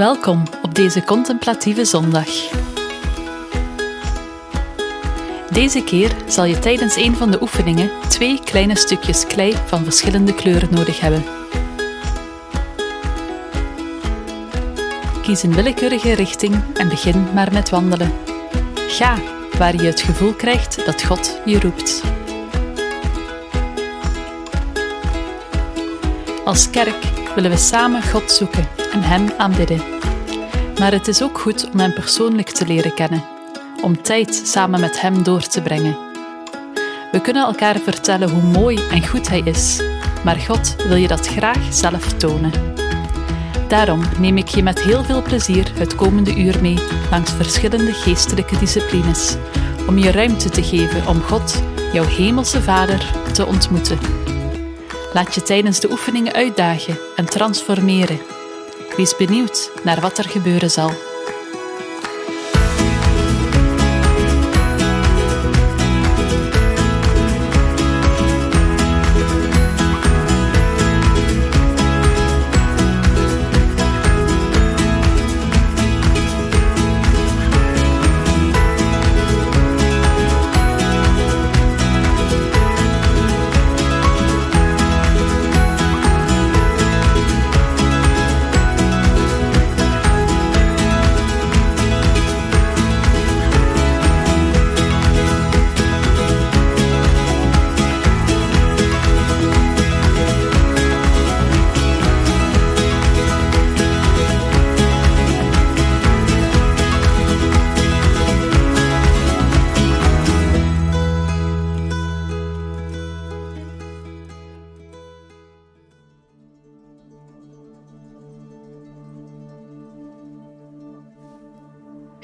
Welkom op deze contemplatieve zondag. Deze keer zal je tijdens een van de oefeningen twee kleine stukjes klei van verschillende kleuren nodig hebben. Kies een willekeurige richting en begin maar met wandelen. Ga waar je het gevoel krijgt dat God je roept. Als kerk willen we samen God zoeken en Hem aanbidden. Maar het is ook goed om Hem persoonlijk te leren kennen, om tijd samen met Hem door te brengen. We kunnen elkaar vertellen hoe mooi en goed Hij is, maar God wil je dat graag zelf tonen. Daarom neem ik je met heel veel plezier het komende uur mee langs verschillende geestelijke disciplines, om je ruimte te geven om God, jouw hemelse Vader, te ontmoeten. Laat je tijdens de oefeningen uitdagen en transformeren. Wees benieuwd naar wat er gebeuren zal.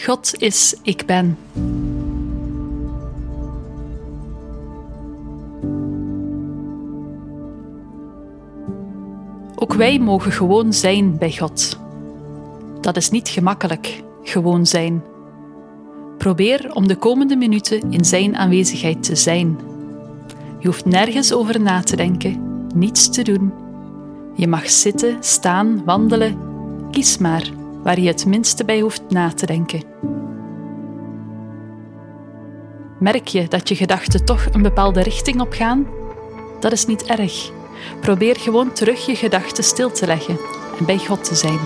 God is ik ben. Ook wij mogen gewoon zijn bij God. Dat is niet gemakkelijk, gewoon zijn. Probeer om de komende minuten in Zijn aanwezigheid te zijn. Je hoeft nergens over na te denken, niets te doen. Je mag zitten, staan, wandelen. Kies maar waar je het minste bij hoeft na te denken. Merk je dat je gedachten toch een bepaalde richting opgaan? Dat is niet erg. Probeer gewoon terug je gedachten stil te leggen en bij God te zijn.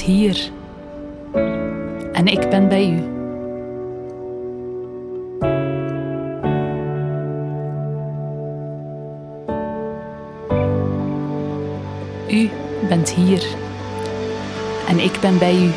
Hier en ik ben bij u. U bent hier en ik ben bij. U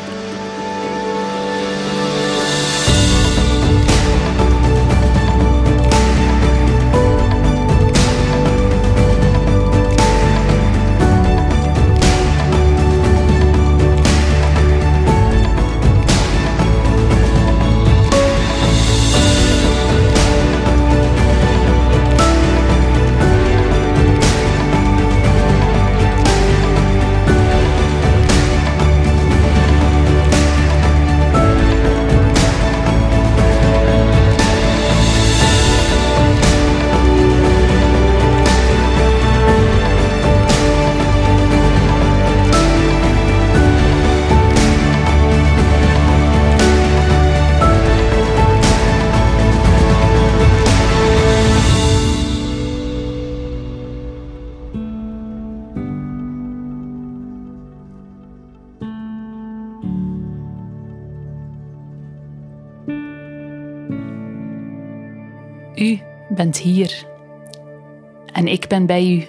ik ben bij u.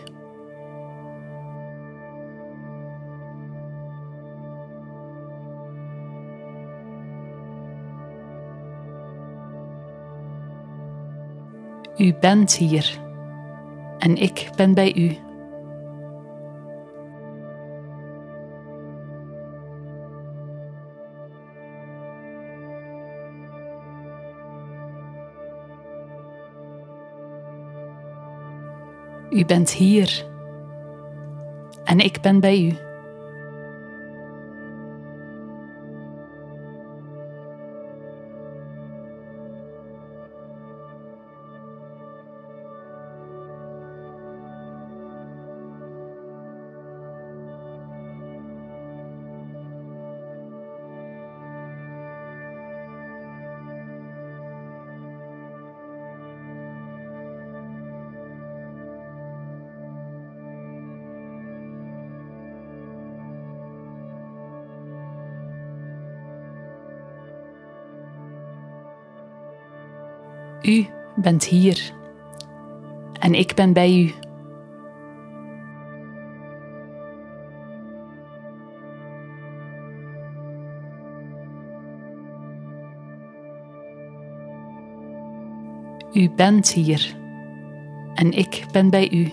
U bent hier en ik ben bij u. U bent hier en ik ben bij u. bent hier en ik ben bij u. U bent hier en ik ben bij u.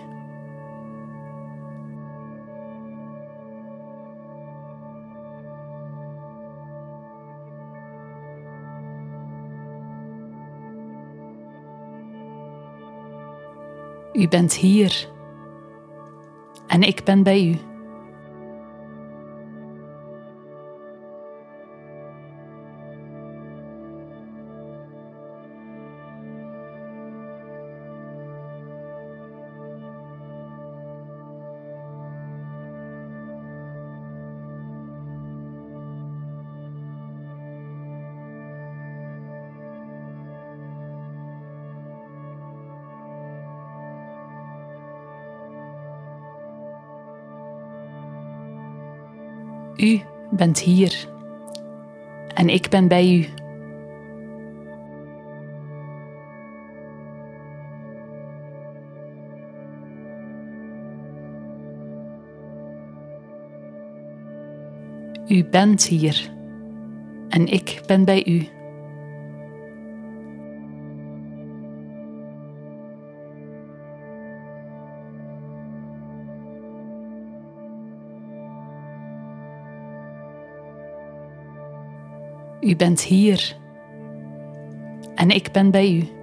U bent hier en ik ben bij u. U bent hier en ik ben bij u. U bent hier en ik ben bij u. U bent hier en ik ben bij u.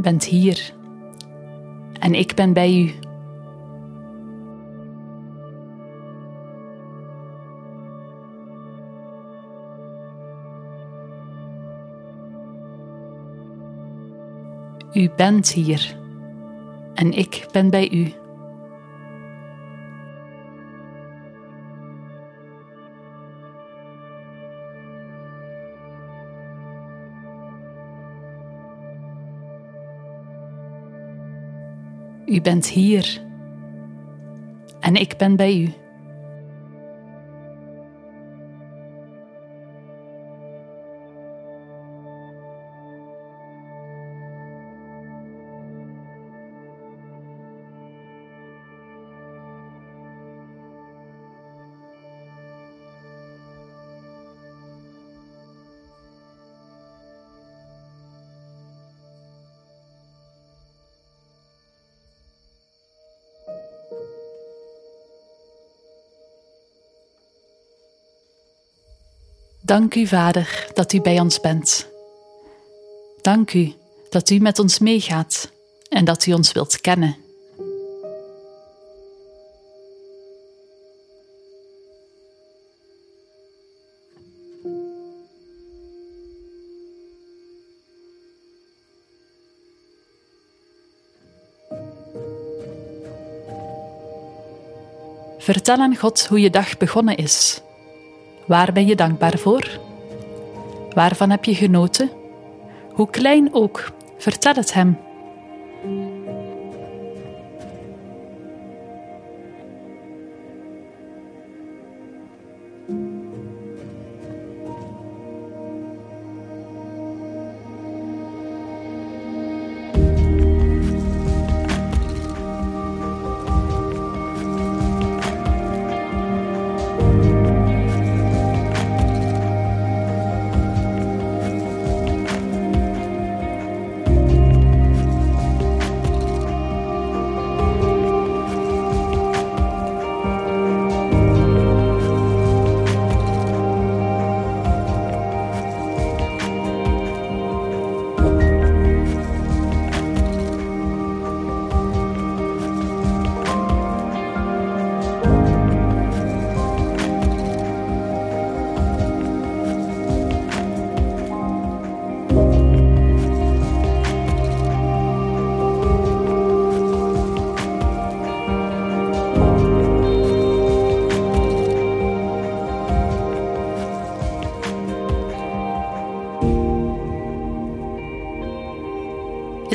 bent hier en ik ben bij u. U bent hier en ik ben bij u. U bent hier en ik ben bij u. Dank u, Vader, dat u bij ons bent. Dank u dat u met ons meegaat en dat u ons wilt kennen. Vertel aan God hoe je dag begonnen is Waar ben je dankbaar voor? Waarvan heb je genoten? Hoe klein ook, vertel het Hem.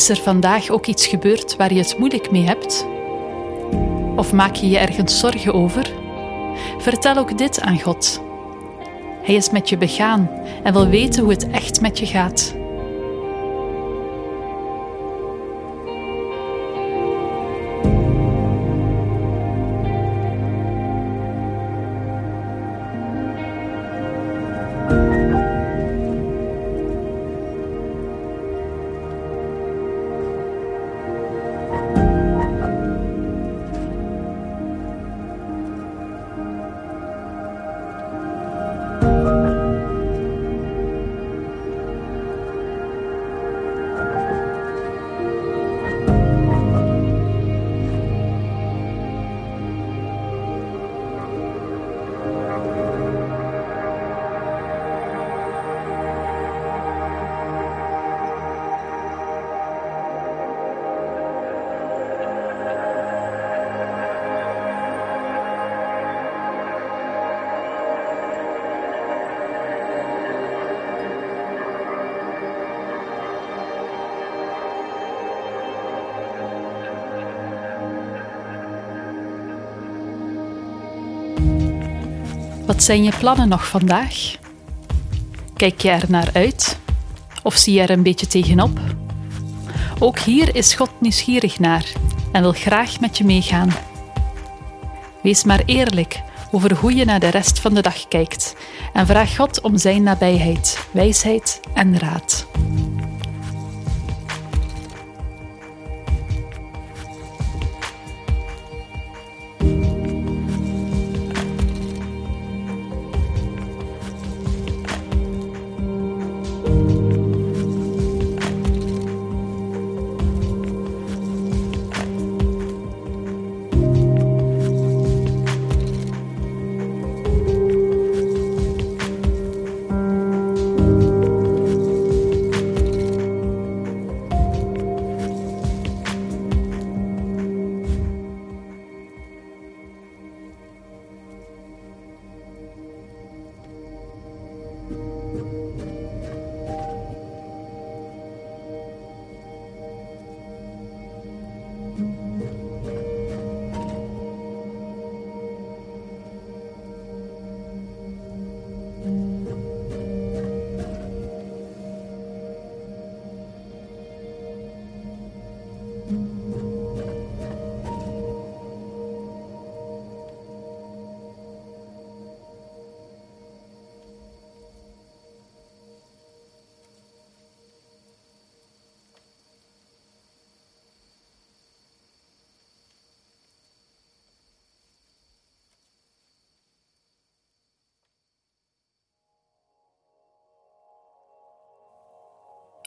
Is er vandaag ook iets gebeurd waar je het moeilijk mee hebt? Of maak je je ergens zorgen over? Vertel ook dit aan God. Hij is met je begaan en wil weten hoe het echt met je gaat. Wat zijn je plannen nog vandaag? Kijk je er naar uit? Of zie je er een beetje tegenop? Ook hier is God nieuwsgierig naar en wil graag met je meegaan. Wees maar eerlijk over hoe je naar de rest van de dag kijkt en vraag God om Zijn nabijheid, wijsheid en raad.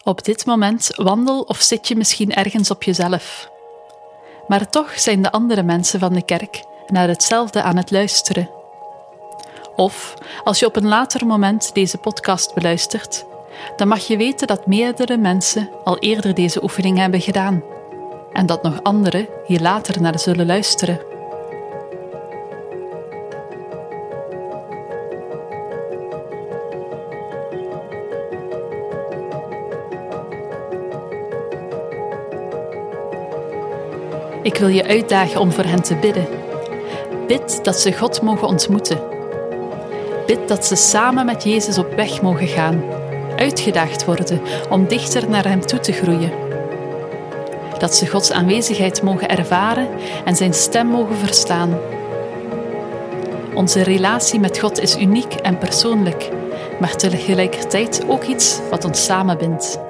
Op dit moment wandel of zit je misschien ergens op jezelf. Maar toch zijn de andere mensen van de kerk naar hetzelfde aan het luisteren. Of als je op een later moment deze podcast beluistert, dan mag je weten dat meerdere mensen al eerder deze oefening hebben gedaan en dat nog anderen hier later naar zullen luisteren. Ik wil je uitdagen om voor hen te bidden. Bid dat ze God mogen ontmoeten. Bid dat ze samen met Jezus op weg mogen gaan, uitgedaagd worden om dichter naar Hem toe te groeien. Dat ze Gods aanwezigheid mogen ervaren en Zijn stem mogen verstaan. Onze relatie met God is uniek en persoonlijk, maar tegelijkertijd ook iets wat ons samenbindt.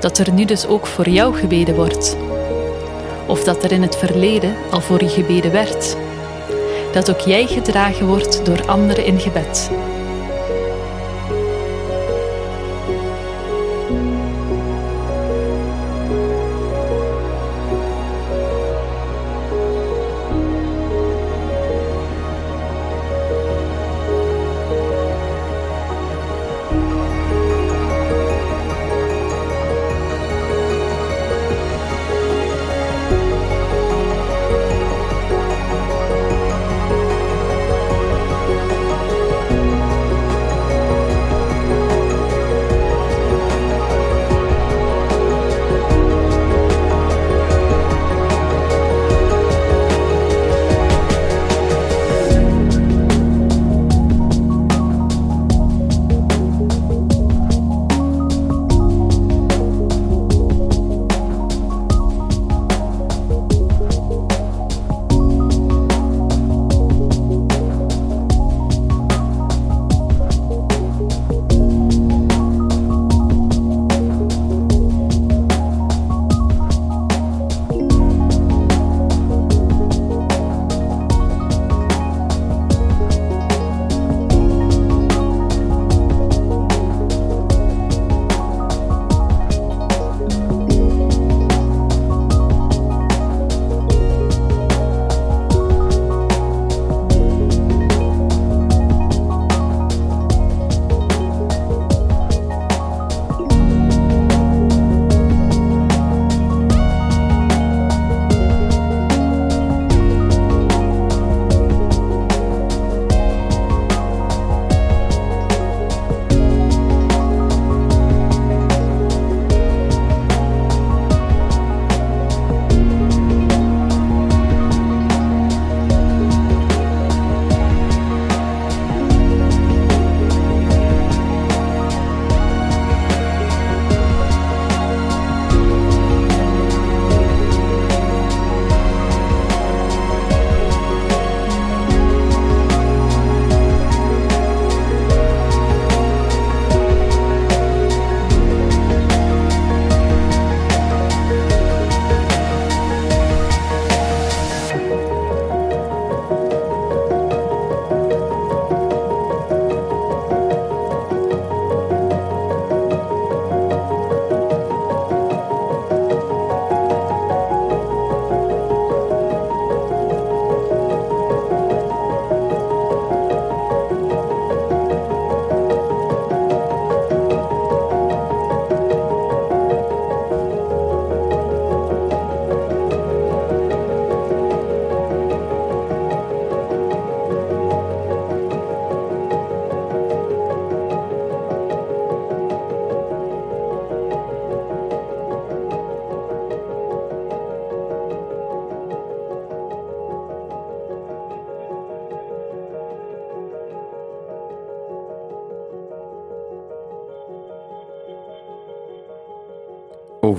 Dat er nu dus ook voor jou gebeden wordt. Of dat er in het verleden al voor je gebeden werd. Dat ook jij gedragen wordt door anderen in gebed.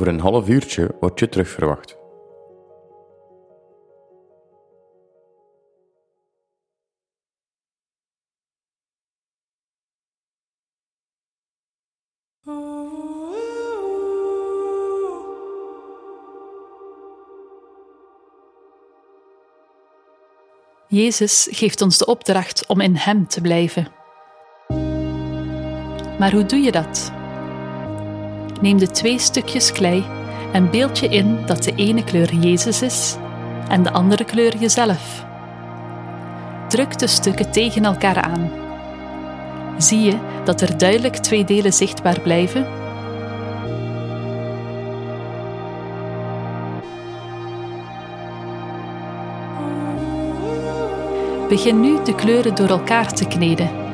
Een half uurtje word je terug verwacht. Jezus geeft ons de opdracht om in Hem te blijven. Maar hoe doe je dat? Neem de twee stukjes klei en beeld je in dat de ene kleur Jezus is en de andere kleur jezelf. Druk de stukken tegen elkaar aan. Zie je dat er duidelijk twee delen zichtbaar blijven? Begin nu de kleuren door elkaar te kneden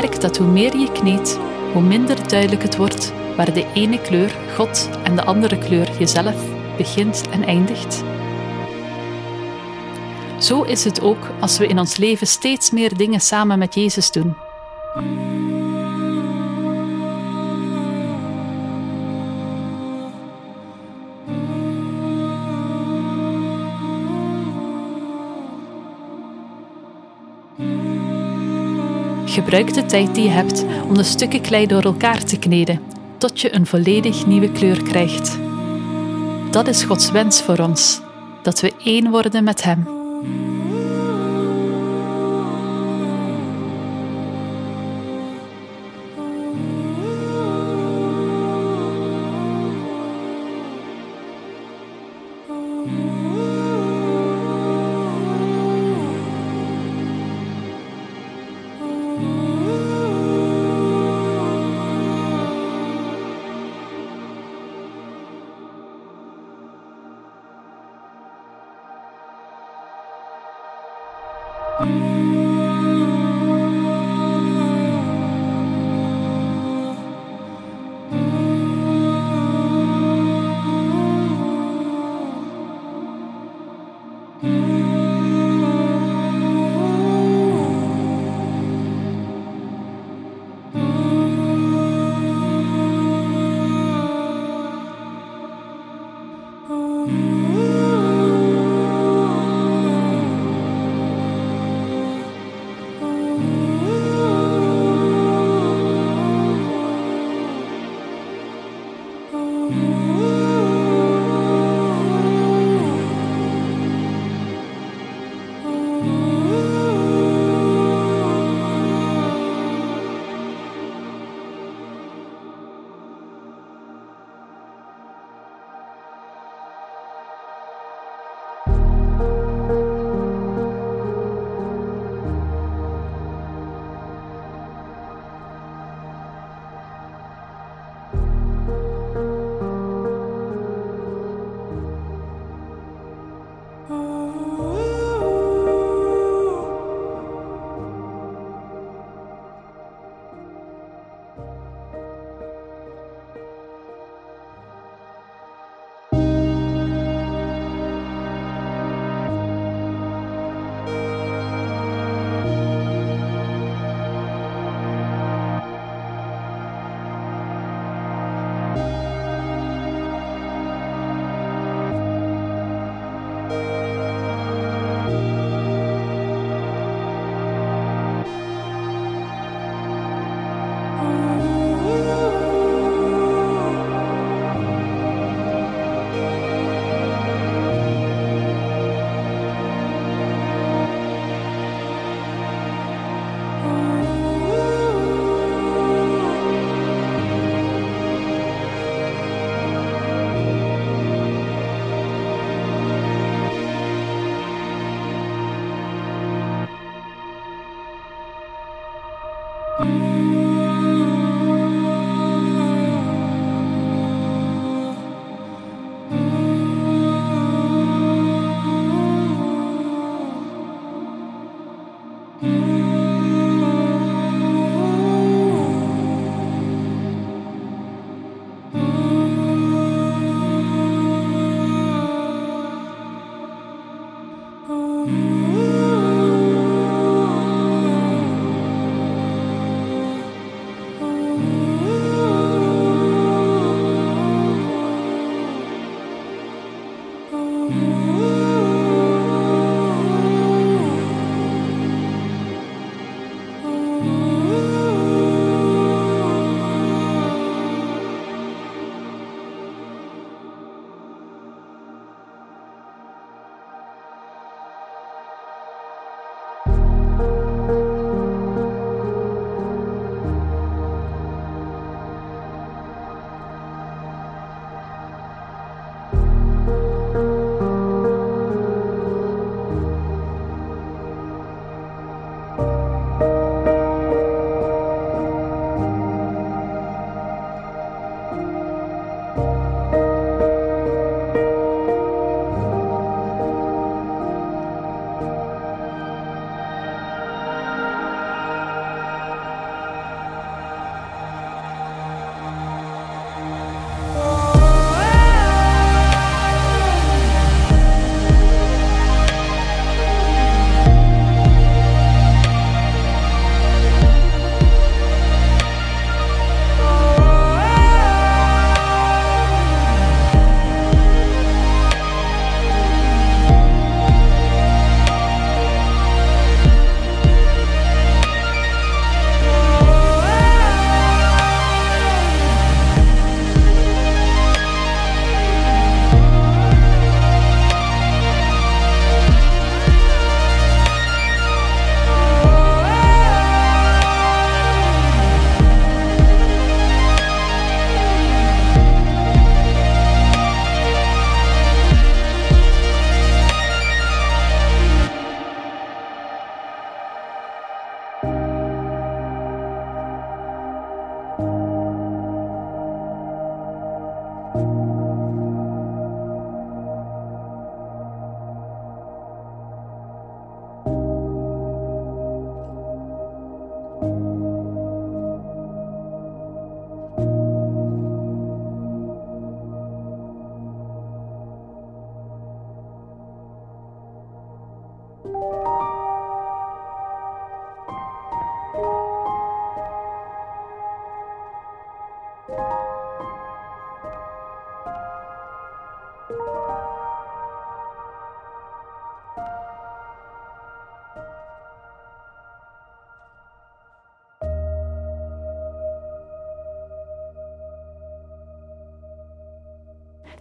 Merk dat hoe meer je kneedt, hoe minder duidelijk het wordt waar de ene kleur God en de andere kleur jezelf begint en eindigt. Zo is het ook als we in ons leven steeds meer dingen samen met Jezus doen. Gebruik de tijd die je hebt om de stukken klei door elkaar te kneden, tot je een volledig nieuwe kleur krijgt. Dat is Gods wens voor ons, dat we één worden met Hem.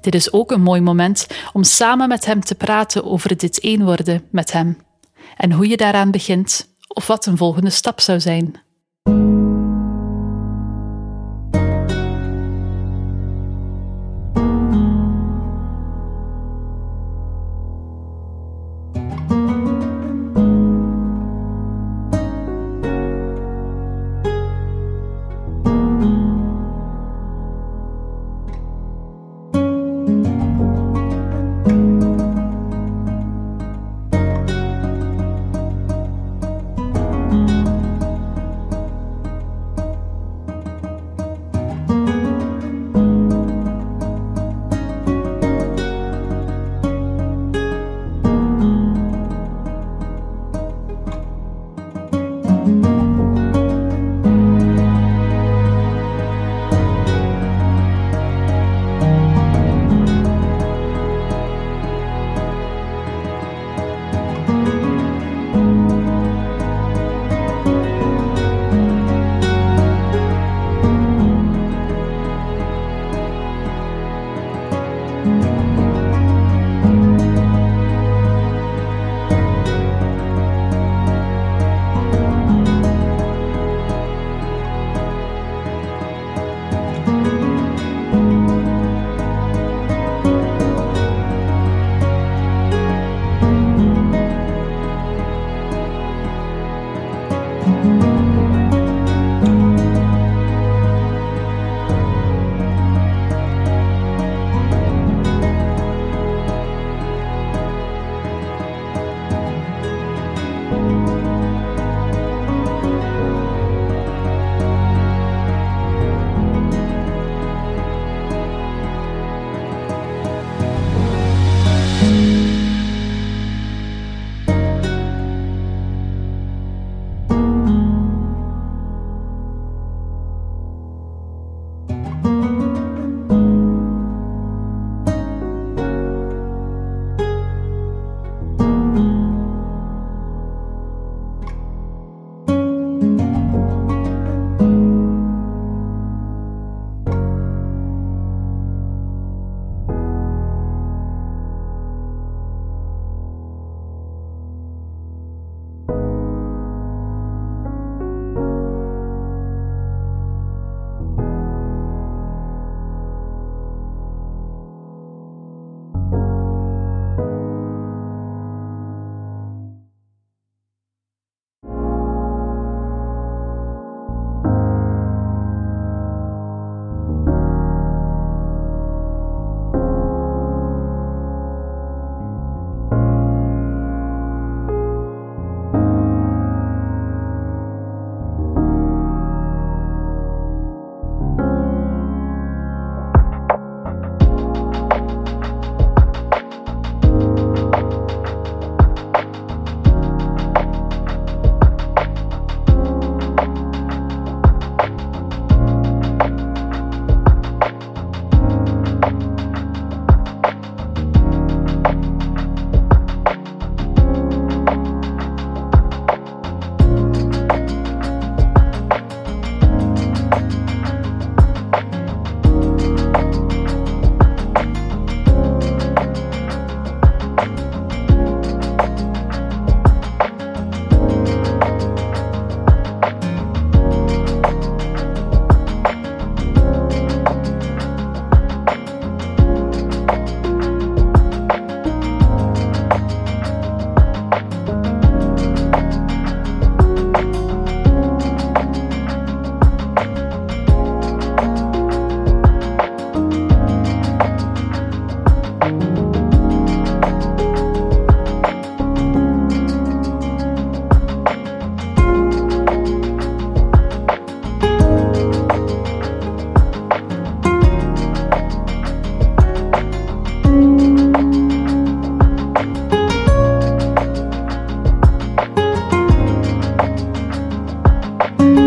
Dit is ook een mooi moment om samen met hem te praten over dit één worden met hem en hoe je daaraan begint of wat een volgende stap zou zijn. Bye.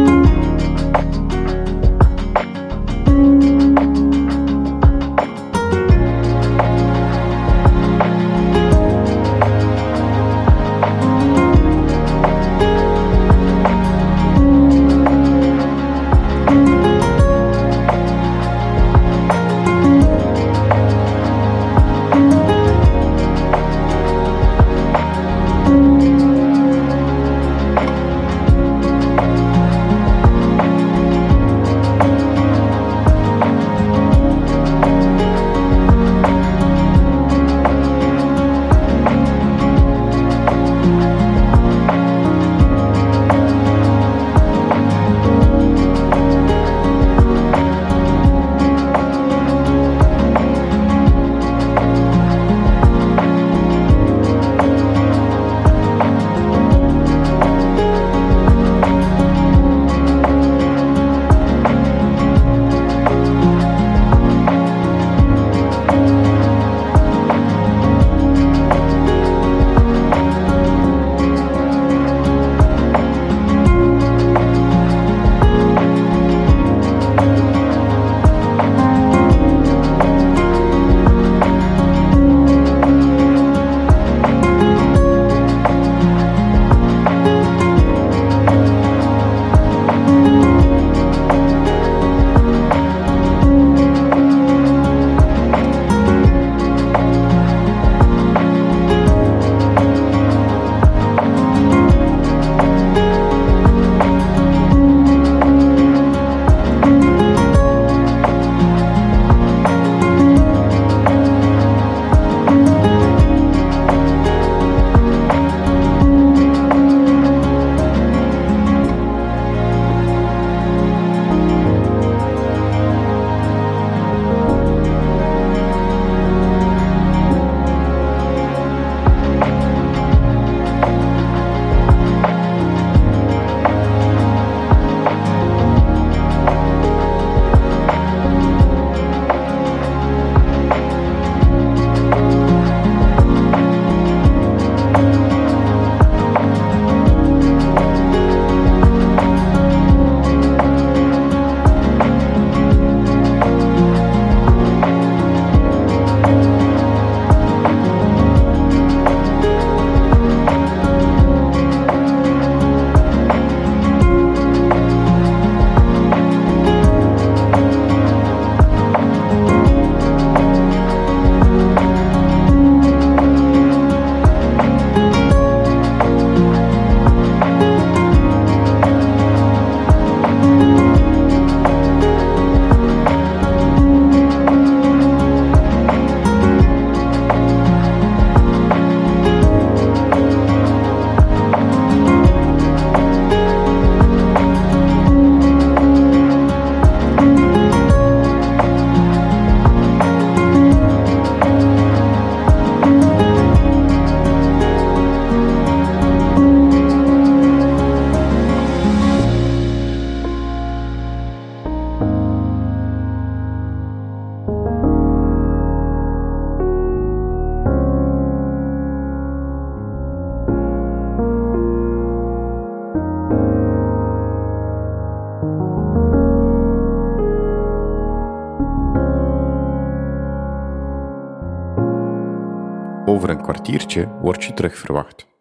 Over een kwartiertje word je terugverwacht.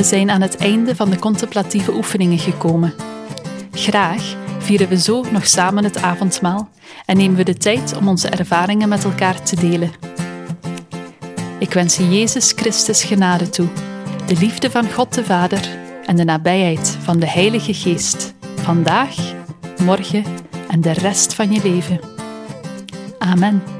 We zijn aan het einde van de contemplatieve oefeningen gekomen. Graag vieren we zo nog samen het avondmaal en nemen we de tijd om onze ervaringen met elkaar te delen. Ik wens je Jezus Christus genade toe, de liefde van God de Vader en de nabijheid van de Heilige Geest, vandaag, morgen en de rest van je leven. Amen.